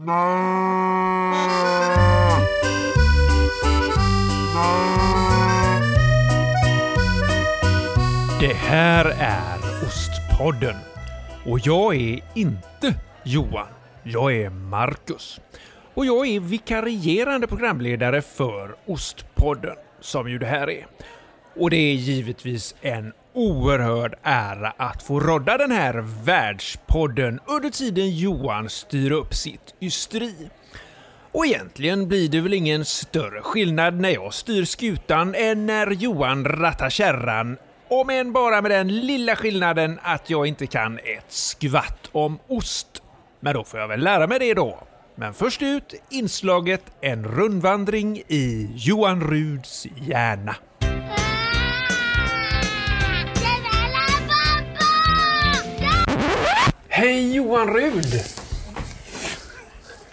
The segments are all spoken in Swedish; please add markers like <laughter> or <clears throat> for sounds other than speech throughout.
Det här är Ostpodden. Och jag är inte Johan. Jag är Marcus. Och jag är vikarierande programledare för Ostpodden, som ju det här är. Och det är givetvis en oerhörd ära att få rodda den här världspodden under tiden Johan styr upp sitt ysteri. Och egentligen blir det väl ingen större skillnad när jag styr skutan än när Johan rattar kärran om än bara med den lilla skillnaden att jag inte kan ett skvatt om ost. Men då får jag väl lära mig det då. Men först ut inslaget En rundvandring i Johan Ruds hjärna. Hej Johan Rud!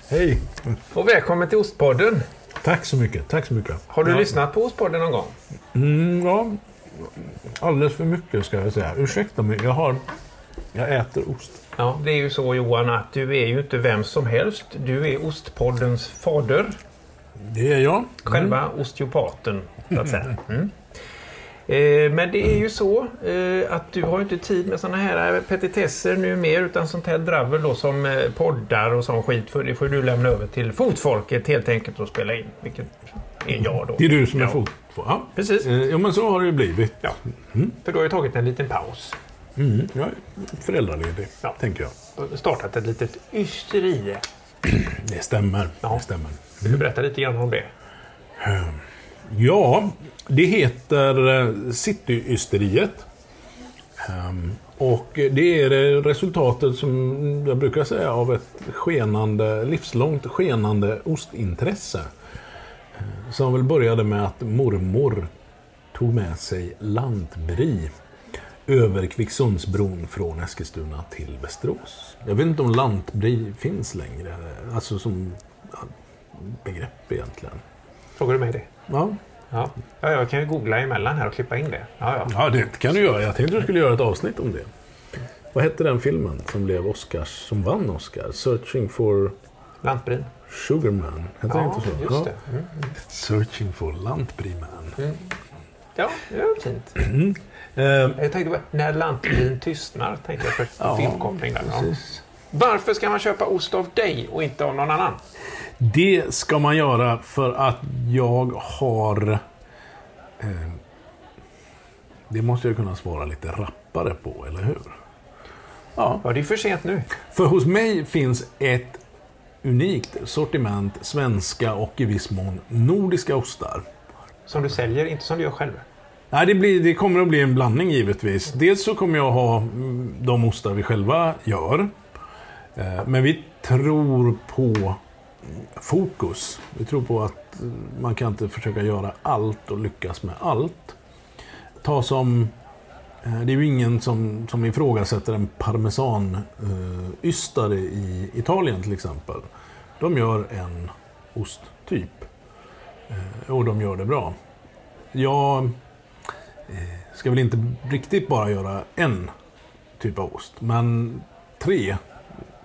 Hej! Och välkommen till Ostpodden. Tack så mycket. Tack så mycket. Har du ja. lyssnat på Ostpodden någon gång? Mm, ja, alldeles för mycket ska jag säga. Ursäkta mig, jag har... Jag äter ost. Ja, det är ju så Johan att du är ju inte vem som helst. Du är Ostpoddens fader. Det är jag. Själva osteopaten, så att säga. Mm. Eh, men det är ju så eh, att du har inte tid med sådana här petitesser nu mer utan sånt här dravel då som eh, poddar och sån skit. För det får du lämna över till fotfolket helt enkelt och spela in. Vilket är jag då. Det är du som är Ja. fot... Ja. Precis. Eh, Ja, men så har det ju blivit. Ja. För du har ju tagit en liten paus. Mm, jag är föräldraledig, Ja. tänker jag. Och startat ett litet ysteri. <clears throat> Det stämmer. Ja. Det stämmer. Vill du berätta lite grann om det? Ja, det heter eh, Cityysteriet. Ehm, och det är resultatet som jag brukar säga av ett skenande, livslångt skenande ostintresse. Eh, som väl började med att mormor tog med sig lantbri över Kvicksundsbron från Eskilstuna till Västerås. Jag vet inte om lantbri finns längre, alltså som begrepp egentligen. Frågar du mig det? Ja, Ja. ja, jag kan ju googla emellan här och klippa in det. Ja, ja. Ja, det kan du göra. Jag tänkte du skulle göra ett avsnitt om det. Vad hette den filmen som blev Oscars, som vann Oscar? Searching for Lantbrin. Sugarman. Hette det Ja, inte så? just Ja. det. Mm. Searching for Lantbriman. Ja, det var fint. <clears throat> Eh, Jag tänkte bara, när lantbrin tystnar, tänkte jag för Ja, filmkoppling där. Precis. Varför ska man köpa ost av dig och inte av någon annan? Det ska man göra för att jag har... Eh, det måste jag kunna svara lite rappare på, eller hur? Ja. Ja, det är för sent nu. För hos mig finns ett unikt sortiment svenska och i viss mån nordiska ostar. Som du säljer, inte som du gör själv. Nej, det, blir, det kommer att bli en blandning givetvis. Dels så kommer jag ha mm, de ostar vi själva gör. Eh, Men vi tror på fokus. Vi tror på att eh, man kan inte försöka göra allt och lyckas med allt. Ta som... Eh, det är ju ingen som, som ifrågasätter en parmesanystare eh, i Italien till exempel. De gör en osttyp. Eh, Och de gör det bra. Jag eh, ska väl inte riktigt bara göra en typ av ost, men tre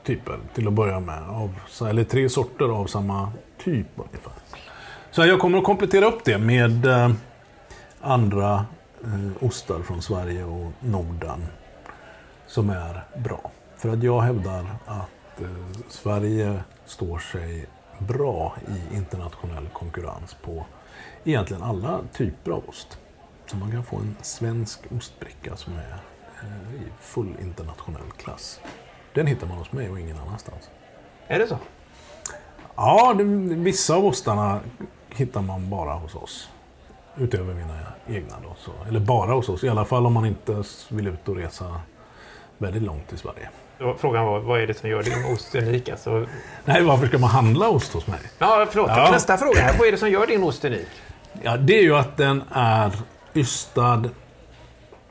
typer till att börja med. Av, eller tre sorter av samma typ ungefär. Så jag kommer att komplettera upp det med eh, andra eh, ostar från Sverige och Norden som är bra. För att jag hävdar att eh, Sverige står sig bra i internationell konkurrens på egentligen alla typer av ost. Så man kan få en svensk ostbricka som är eh, i full internationell klass. Den hittar man hos mig och ingen annanstans. Är det så? Ja, det, vissa av ostarna hittar man bara hos oss. Utöver mina egna då. Så, eller bara hos oss. I alla fall om man inte vill ut och resa väldigt långt i Sverige. Frågan var, vad är det som gör din ost unik? Alltså, Nej, varför ska man handla ost hos mig? ja, förlåt. Ja. Nästa fråga här. Vad är det som gör din ost unik? Ja, det är ju att den är ystad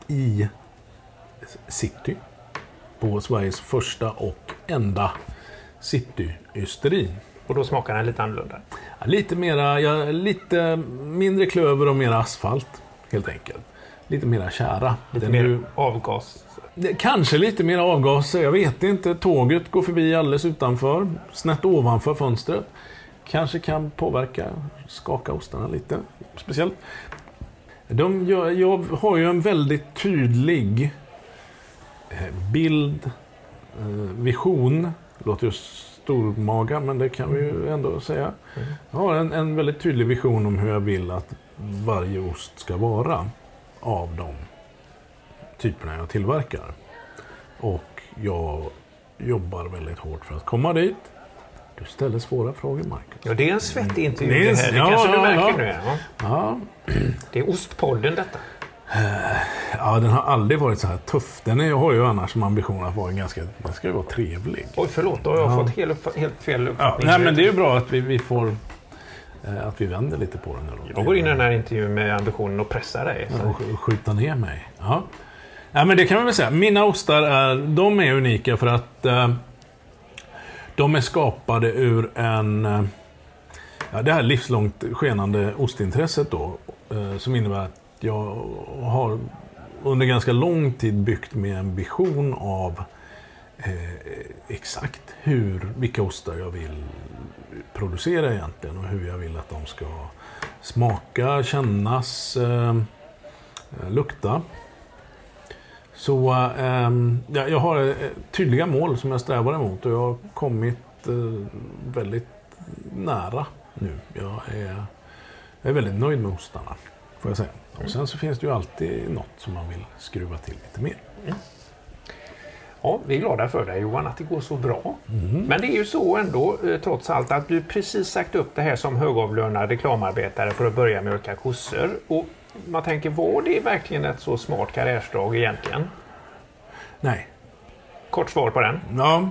i city. På Sveriges första och enda cityysteri. Och då smakar den lite annorlunda. Ja, lite, mera, ja, lite mindre klöver och mer asfalt, helt enkelt. lite mera kära. Lite Den mer ju- avgas. Kanske lite mer avgaser, jag vet inte. Tåget går förbi alldeles utanför, snett ovanför fönstret. Kanske kan påverka, skaka ostarna lite. Speciellt. De gör, jag har ju en väldigt tydlig bild, eh, vision. Låter ju stormaga, men det kan vi ju ändå säga. Jag har en, en väldigt tydlig vision om hur jag vill att varje ost ska vara av de typerna jag tillverkar. Och jag jobbar väldigt hårt för att komma dit. Du ställer svåra frågor, Marcus. Ja, det är en svettig intervju Det är det här. Det ja, kanske du ja, märker ja. nu. Ja. Ja, Det är Ostpodden detta. Ja, den har aldrig varit så här tuff. Den är, har ju annars som ambition att vara ganska... Den ska ju vara trevlig. Oj, förlåt. Då har jag Ja. fått helt, helt fel Ja, uppfattning. nej, men det är ju bra att vi, vi får... eh, Att vi vänder lite på den. här. Jag går in i den här intervjun med ambitionen att pressa dig. Så. och sk- skjuta ner mig. Ja. ja, men det kan man väl säga. Mina ostar är, de är unika för att eh, de är skapade ur en... Eh, ja, det här livslångt skenande ostintresset då. Eh, som innebär att jag har under ganska lång tid byggt med en vision av eh, exakt hur, vilka ostar jag vill producera egentligen och hur jag vill att de ska smaka, kännas, eh, lukta. Så eh, jag har eh, tydliga mål som jag strävar emot och jag har kommit eh, väldigt nära nu. Jag är, jag är väldigt nöjd med ostarna, får jag säga. Och sen så finns det ju alltid något som man vill skruva till lite mer. Ja, vi är glada för dig Johan att det går så bra. Mm. Men det är ju så ändå eh, trots allt att du precis sagt upp det här som högavlönad reklamarbetare för att börja mjölka kossor. Och man tänker, var det verkligen ett så smart karriärsdrag egentligen? Nej. Kort svar på den. Ja,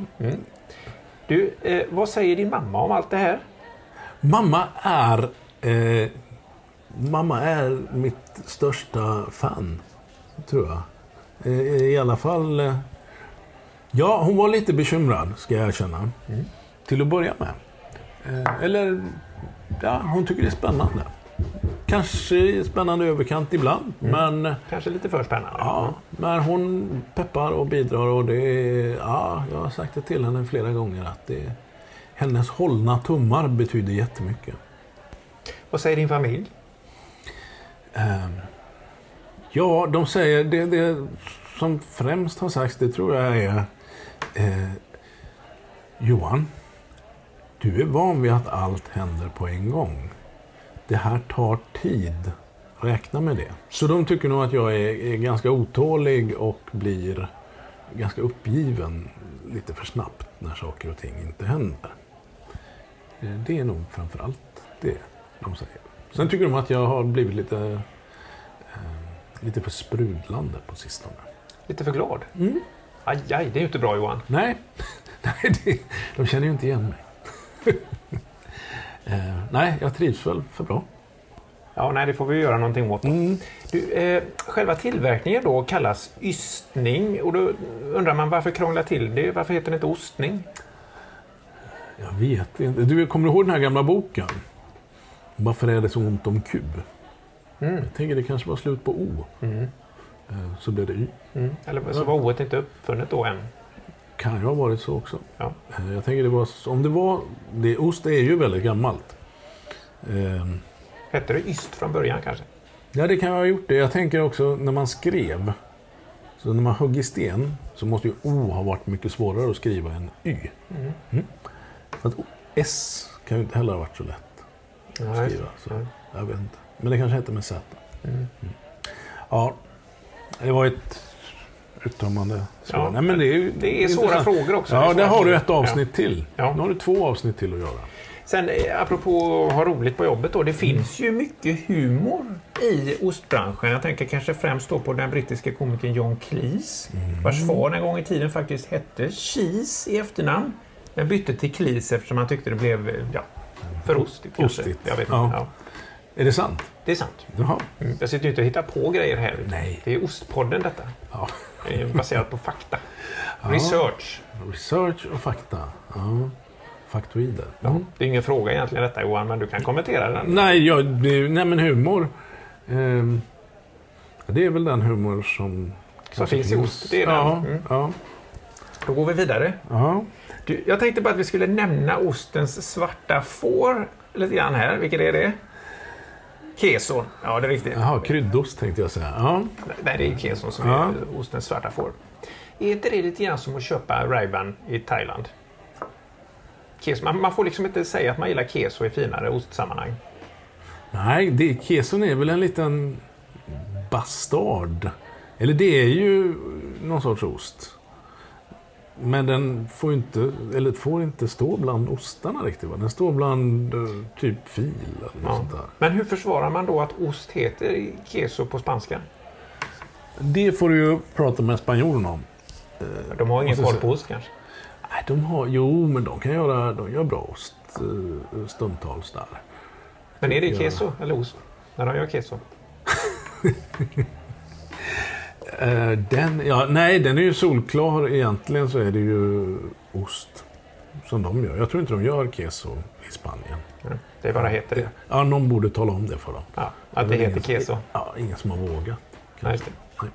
Du, eh, vad säger din mamma om allt det här? Mamma är... Eh, mamma är mitt största fan, tror jag. I alla fall... Eh, ja, hon var lite bekymrad, ska jag erkänna. Till att börja med. Eh, eller... Ja, hon tycker det är spännande. Kanske spännande överkant ibland, men... Kanske lite för spännande. Ja, men hon peppar och bidrar och det är, ja, jag har sagt det till henne flera gånger att det, hennes hållna tummar betyder jättemycket. Vad säger din familj? Ehm, ja, de säger, det, det som främst har sagts, det tror jag är eh, Johan, du är van vid att allt händer på en gång. Det här tar tid. Räkna med det. Så de tycker nog att jag är, är ganska otålig och blir ganska uppgiven lite för snabbt när saker och ting inte händer. Eh, det är nog framför allt det de säger. Sen tycker de att jag har blivit lite, eh, lite för sprudlande på sistone. Lite för glad? Mm. Aj, aj, det är ju inte bra Johan. Nej, <laughs> Nej det, de känner ju inte igen mig. <laughs> eh, nej, jag trivs väl för bra. Ja, nej, det får vi göra någonting åt. Mm. Du, eh, själva tillverkningen då kallas ystning och då undrar man varför krångla till det? Varför heter det inte ostning? Jag vet inte. Du kommer ihåg den här gamla boken? Varför är det så ont om kub? Mm. Jag tänker det kanske var slut på O. Mm. Eh, Så blev det Y. Mm. Eller så var oet inte uppfunnet då än. Kan ju ha varit så också. Ja. Eh, Jag tänker det var, om det var, det, ost är ju väldigt gammalt. Eh, Hette det yst från början kanske? Ja, det kan ha gjort det. Jag tänker också när man skrev. Så när man högg i sten så måste ju O ha varit mycket svårare att skriva än Y. Mm. För att O- S kan ju inte heller ha varit så lätt Nej. skriva. Så, Nej. jag vet inte. Men det kanske hette med Z. Mm. Ja, det var ett uttömmande svar. Ja, Nej, men det är, Det är svåra frågor också. Ja, där har du ett avsnitt till. Ja. Nu har du två avsnitt till att göra. Sen eh, apropå att ha roligt på jobbet då. Det finns ju mycket humor i ostbranschen. Jag tänker kanske främst då på den brittiska komikern John Cleese. Vars far en gång i tiden faktiskt hette Cheese i efternamn. Men bytte till Cleese eftersom han tyckte det blev eh, ja, för ostigt. kanske. Ostigt. Jag vet inte. Ja. Är det sant? Det är sant. Jaha. Mm. Jag sitter ju inte och hittar på grejer här. Nej. Det är Ostpodden detta. Ja. Det är baserat på fakta. Ja. Research. Research och fakta. Ja. Faktoider. Ja. Det är ingen fråga egentligen detta Johan, men du kan kommentera den. Nej, ja, det, nej men humor. Ehm, Det är väl den humor som... Som finns i ost, det är den. ja, Mm. ja, Då går vi vidare. ja. Du, jag tänkte bara att vi skulle nämna ostens svarta får lite grann här. Vilket är det? Keso. Ja, det är riktigt. Jaha, kryddost tänkte jag säga. Ja. Nej, det är keso som Ja. är ostens svarta får. Är inte det lite grann som att köpa Ray-Ban i Thailand? Keso, man, man får liksom inte säga att man gillar keso i finare ostsammanhang. Nej, det, keson är väl en liten bastard. Eller det är ju någon sorts ost. Men den får inte, eller får inte stå bland ostarna riktigt. Va? Den står bland eh, typ fil eller Ja. sånt där. Men hur försvarar man då att ost heter keso på spanska? Det får du ju prata med spanjorerna om. De har ingen koll på ost kanske? Nej, de har, jo, men de kan göra, de gör bra ost eh, stundtals där. Men är det Ja. keso eller ost? När de gör keso? <laughs> Eh, den, ja, nej, den är ju solklar. Egentligen så är det ju ost som de gör. Jag tror inte de gör keso i Spanien. Ja, Det bara heter det. Ja, någon borde tala om det för dem. Ja, att det är heter ingen- keso. Ja, ingen som har vågat. Nej, det. Nej.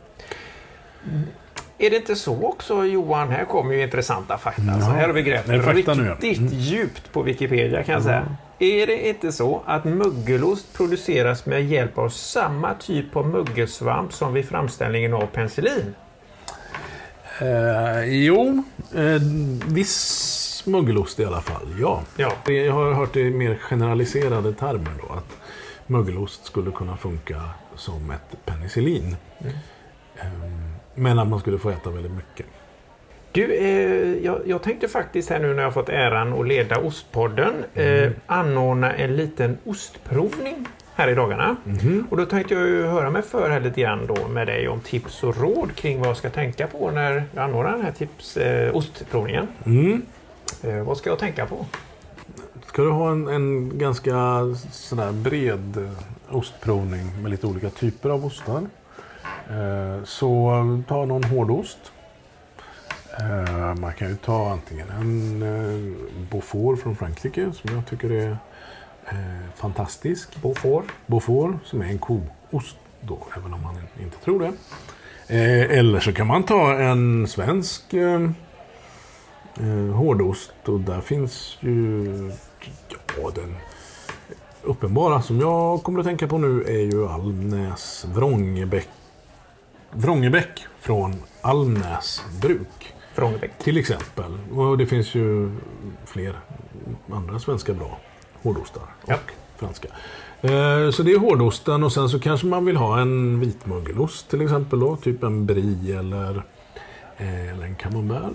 Är det inte så också Johan, här kommer ju intressanta fakta. Ja. Så här har vi grävt Det fakta nu, ja. riktigt Mm. djupt på Wikipedia kan jag säga. Är det inte så att mögelost produceras med hjälp av samma typ av mögelsvamp som vid framställningen av penicillin? Eh, jo, eh, viss mögelost i alla fall, ja. Ja. Jag har hört det i mer generaliserade termer då. Att mögelost skulle kunna funka som ett penicillin. Mm. Ehm, Men att man skulle få äta väldigt mycket. Du, eh, jag, jag tänkte faktiskt här nu när jag fått äran att leda Ostpodden eh, anordna en liten ostprovning här i dagarna. Och då tänkte jag ju höra mig för här lite grann då med dig om tips och råd kring vad jag ska tänka på när jag anordnar den här tips, eh, ostprovningen. Mm. Eh, vad ska jag tänka på? Ska du ha en, en ganska sådär bred eh, ostprovning med lite olika typer av ostar. Eh, så ta någon hårdost. Eh, man kan ju ta antingen en eh, Beaufort från Frankrike som jag tycker är eh, fantastisk. Beaufort? Beaufort som är en koost då, även om man inte tror det. Eller så kan man ta en svensk hårdost och där finns ju ja, den uppenbara som jag kommer att tänka på nu är ju Almnäs Vrångebäck, Vrångebäck från Almnäs bruk. Vrångebäck. Till exempel. Och det finns ju fler andra svenska bra hårdostar. Och Ja. franska. Eh, Så det är hårdosten och sen så kanske man vill ha en vitmögelost till exempel. Då, typ en brie eller, eh, eller en camembert.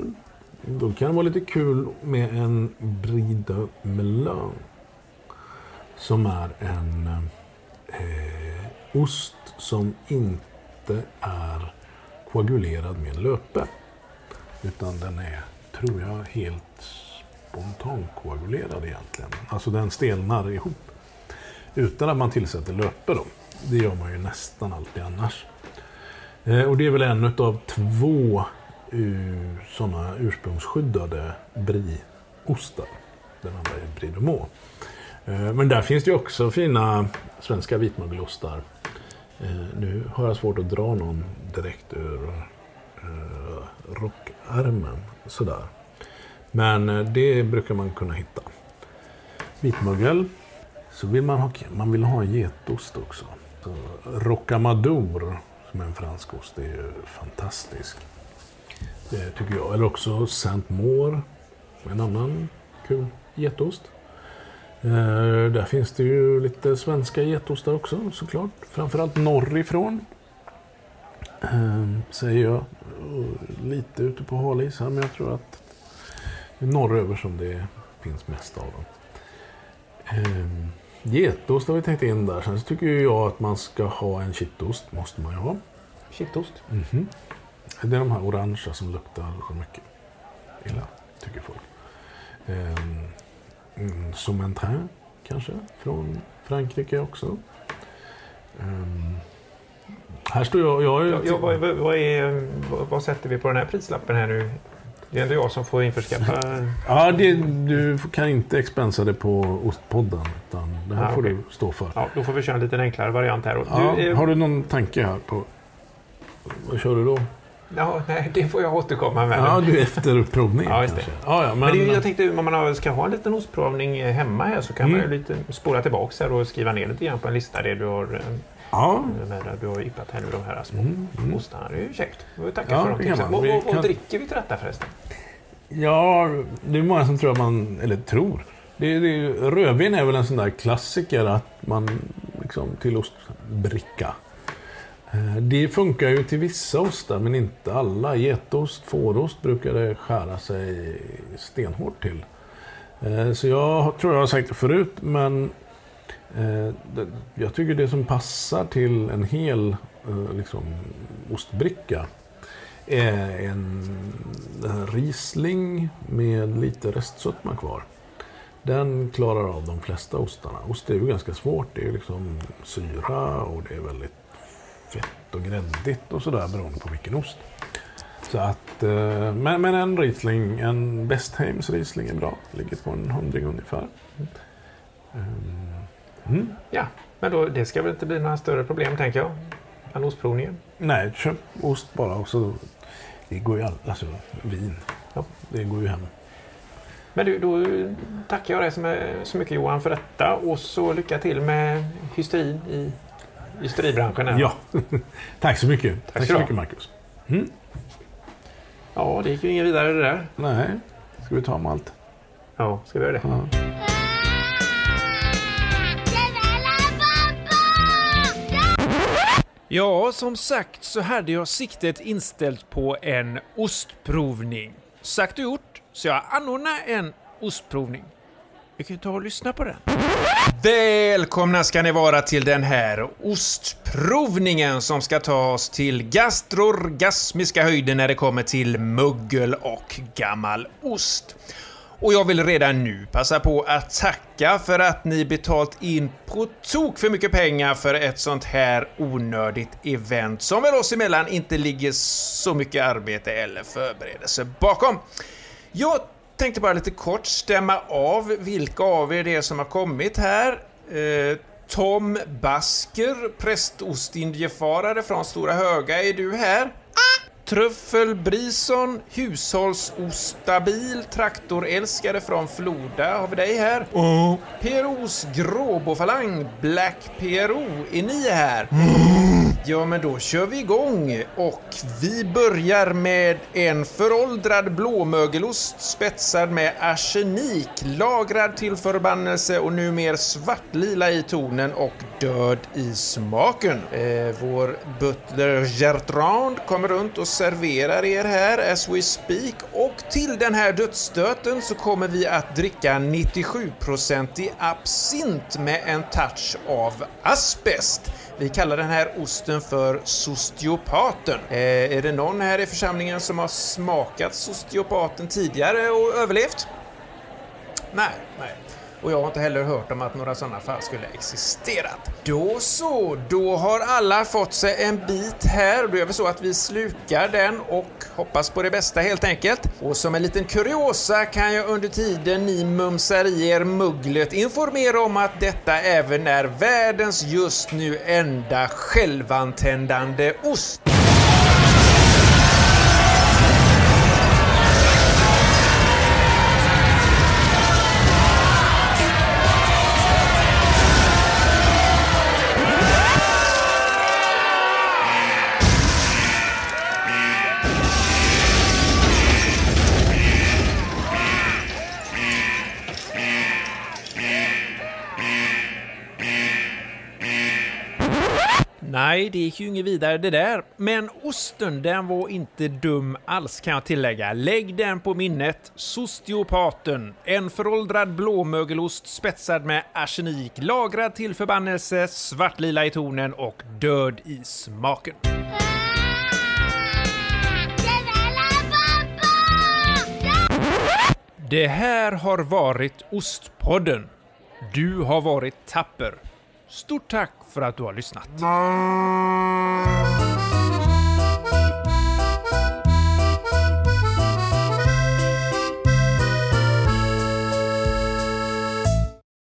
Då kan det vara lite kul med en brie de melun. Som är en eh, ost som inte är koagulerad med löpe. Utan den är, tror jag, helt spontankoagulerad egentligen. Alltså den stelnar ihop. Utan att man tillsätter löpe då. Det gör man ju nästan alltid annars. Eh, och det är väl en av två eh, sådana ursprungsskyddade brieostar. Den andra är brie de eh, men där finns det ju också fina svenska vitmögelostar. Nu har jag svårt att dra någon direkt ur eh, rockärmen. Sådär. Men eh, det brukar man kunna hitta. Vitmögel. Så vill man ha, man vill ha getost också. Så Rocamadour, som är en fransk ost, är ju fantastisk. Det tycker jag. Eller också Saint-Maur, en annan kul getost. Eh, där finns det ju lite svenska getostar också såklart. Framförallt norrifrån. Eh, säger jag. Lite ute på halis här, men jag tror att det är norröver som det finns mest av dem. Eh, getost har vi tänkt in där. Sen så tycker jag att man ska ha en kittost. Måste man ju ha. Kittost. Mhm. Det är de här orangea som luktar så mycket illa, tycker folk. Um, mm, kanske, från Frankrike också. Ehm, här står jag... jag, är- Ja, ja, vad, vad, är, vad, sätter vi på den här prislappen här nu? Det är ändå jag som får införskaffa... Ja, det, du kan inte expensa det på Ostpodden. Utan det här Ah, får okej. du stå för. Ja, då får vi köra en lite enklare variant här. Ja, du, eh, har du någon tanke här på? Vad kör du då? Ja, nej, det får jag återkomma med. Ja, du är efter provningen Ja, kanske? Ja, ja, men, Men det, jag tänkte om man ska ha en liten ostprovning hemma här så kan man ju Mm. lite spola tillbaka här och skriva ner lite grann på en lista det du har, eh, ja, med, du har yppat här nu, de här små Mm, mm. ostarna. Det är ju käckt. Jag vill tacka Ja, för de tipsen. Vi och kan- dricker vi till detta förresten? ja, det är många som tror att man, eller tror. Det, är- det, är- rödvin är väl en sån där klassiker att man liksom till ostbricka. Eh, Det funkar ju till vissa ostar men inte alla. Getost, fårost brukar det skära sig stenhårt till. Eh, Så jag tror jag har sagt det förut men Eh, jag tycker det som passar till en hel eh, liksom, ostbricka är en, Riesling med lite restsötma kvar. Den klarar av de flesta ostarna. Ost är ju ganska svårt. Det är liksom syra och det är väldigt fett och gräddigt och sådär beroende på vilken ost. Så att, eh, men, men en Riesling, en Bestheims Riesling är bra. Ligger på en hundring ungefär. Mm. Mm. Ja, men då, det ska väl inte bli några större problem tänker jag. Den ostprovningen. Nej, köp ost bara och så... Det går ju all, alltså vin. Ja. Det går ju hem. Men du, då tackar jag dig så my- så mycket Johan för detta och så lycka till med hysterin i hysteribranschen. här. Ja, <laughs> tack så mycket. Tack, ska så mycket Marcus. Mm. ja, det gick ju inget vidare det där. Nej, ska vi ta malt? Ja, ska vi göra det? Ja. Ja, som sagt så hade jag siktet inställt på en ostprovning. Sagt och gjort, så jag anordnar en ostprovning. Vi kan ju ta och lyssna på den. Välkomna ska ni vara till den här ostprovningen som ska ta oss till gastrorgasmiska höjder när det kommer till muggel och gammal ost. Och jag vill redan nu passa på att tacka för att ni betalt in på tok för mycket pengar för ett sånt här onödigt event som väl oss emellan inte ligger så mycket arbete eller förberedelse bakom. Jag tänkte bara lite kort stämma av vilka av er det är som har kommit här. Eh, Tom Basker, prästostindiefarare från Stora Höga, är du här? Truffel Brison, hushållsostabil traktorälskare från Floda, har vi dig här? Oh. PROs gråbofalang, Black PRO, är ni här? Ja, men då kör vi igång och vi börjar med en föråldrad blåmögelost spetsad med arsenik, lagrad till förbannelse och numer svartlila i tonen och död i smaken. Eh, vår butler Gertrand kommer runt och serverar er här as we speak och till den här dödsstöten så kommer vi att dricka 97% absint med en touch av asbest. Vi kallar den här osten för Sostiopaten. Eh, är det någon här i församlingen som har smakat Sostiopaten tidigare och överlevt? Nej, nej. Och jag har inte heller hört om att några sådana fall skulle existerat. Då så, då har alla fått sig en bit här. Då gör vi så att vi slukar den och hoppas på det bästa helt enkelt. Och som en liten kuriosa kan jag under tiden ni mumsar i er mugglet informera om att detta även är världens just nu enda självantändande ost. Nej, det gick ju inget vidare det där. Men osten, den var inte dum alls kan jag tillägga. Lägg den på minnet. Sostiopaten. En föråldrad blåmögelost spetsad med arsenik, lagrad till förbannelse, svartlila i tonen och död i smaken. Det här har varit Ostpodden. Du har varit tapper. Stort tack för att du har lyssnat.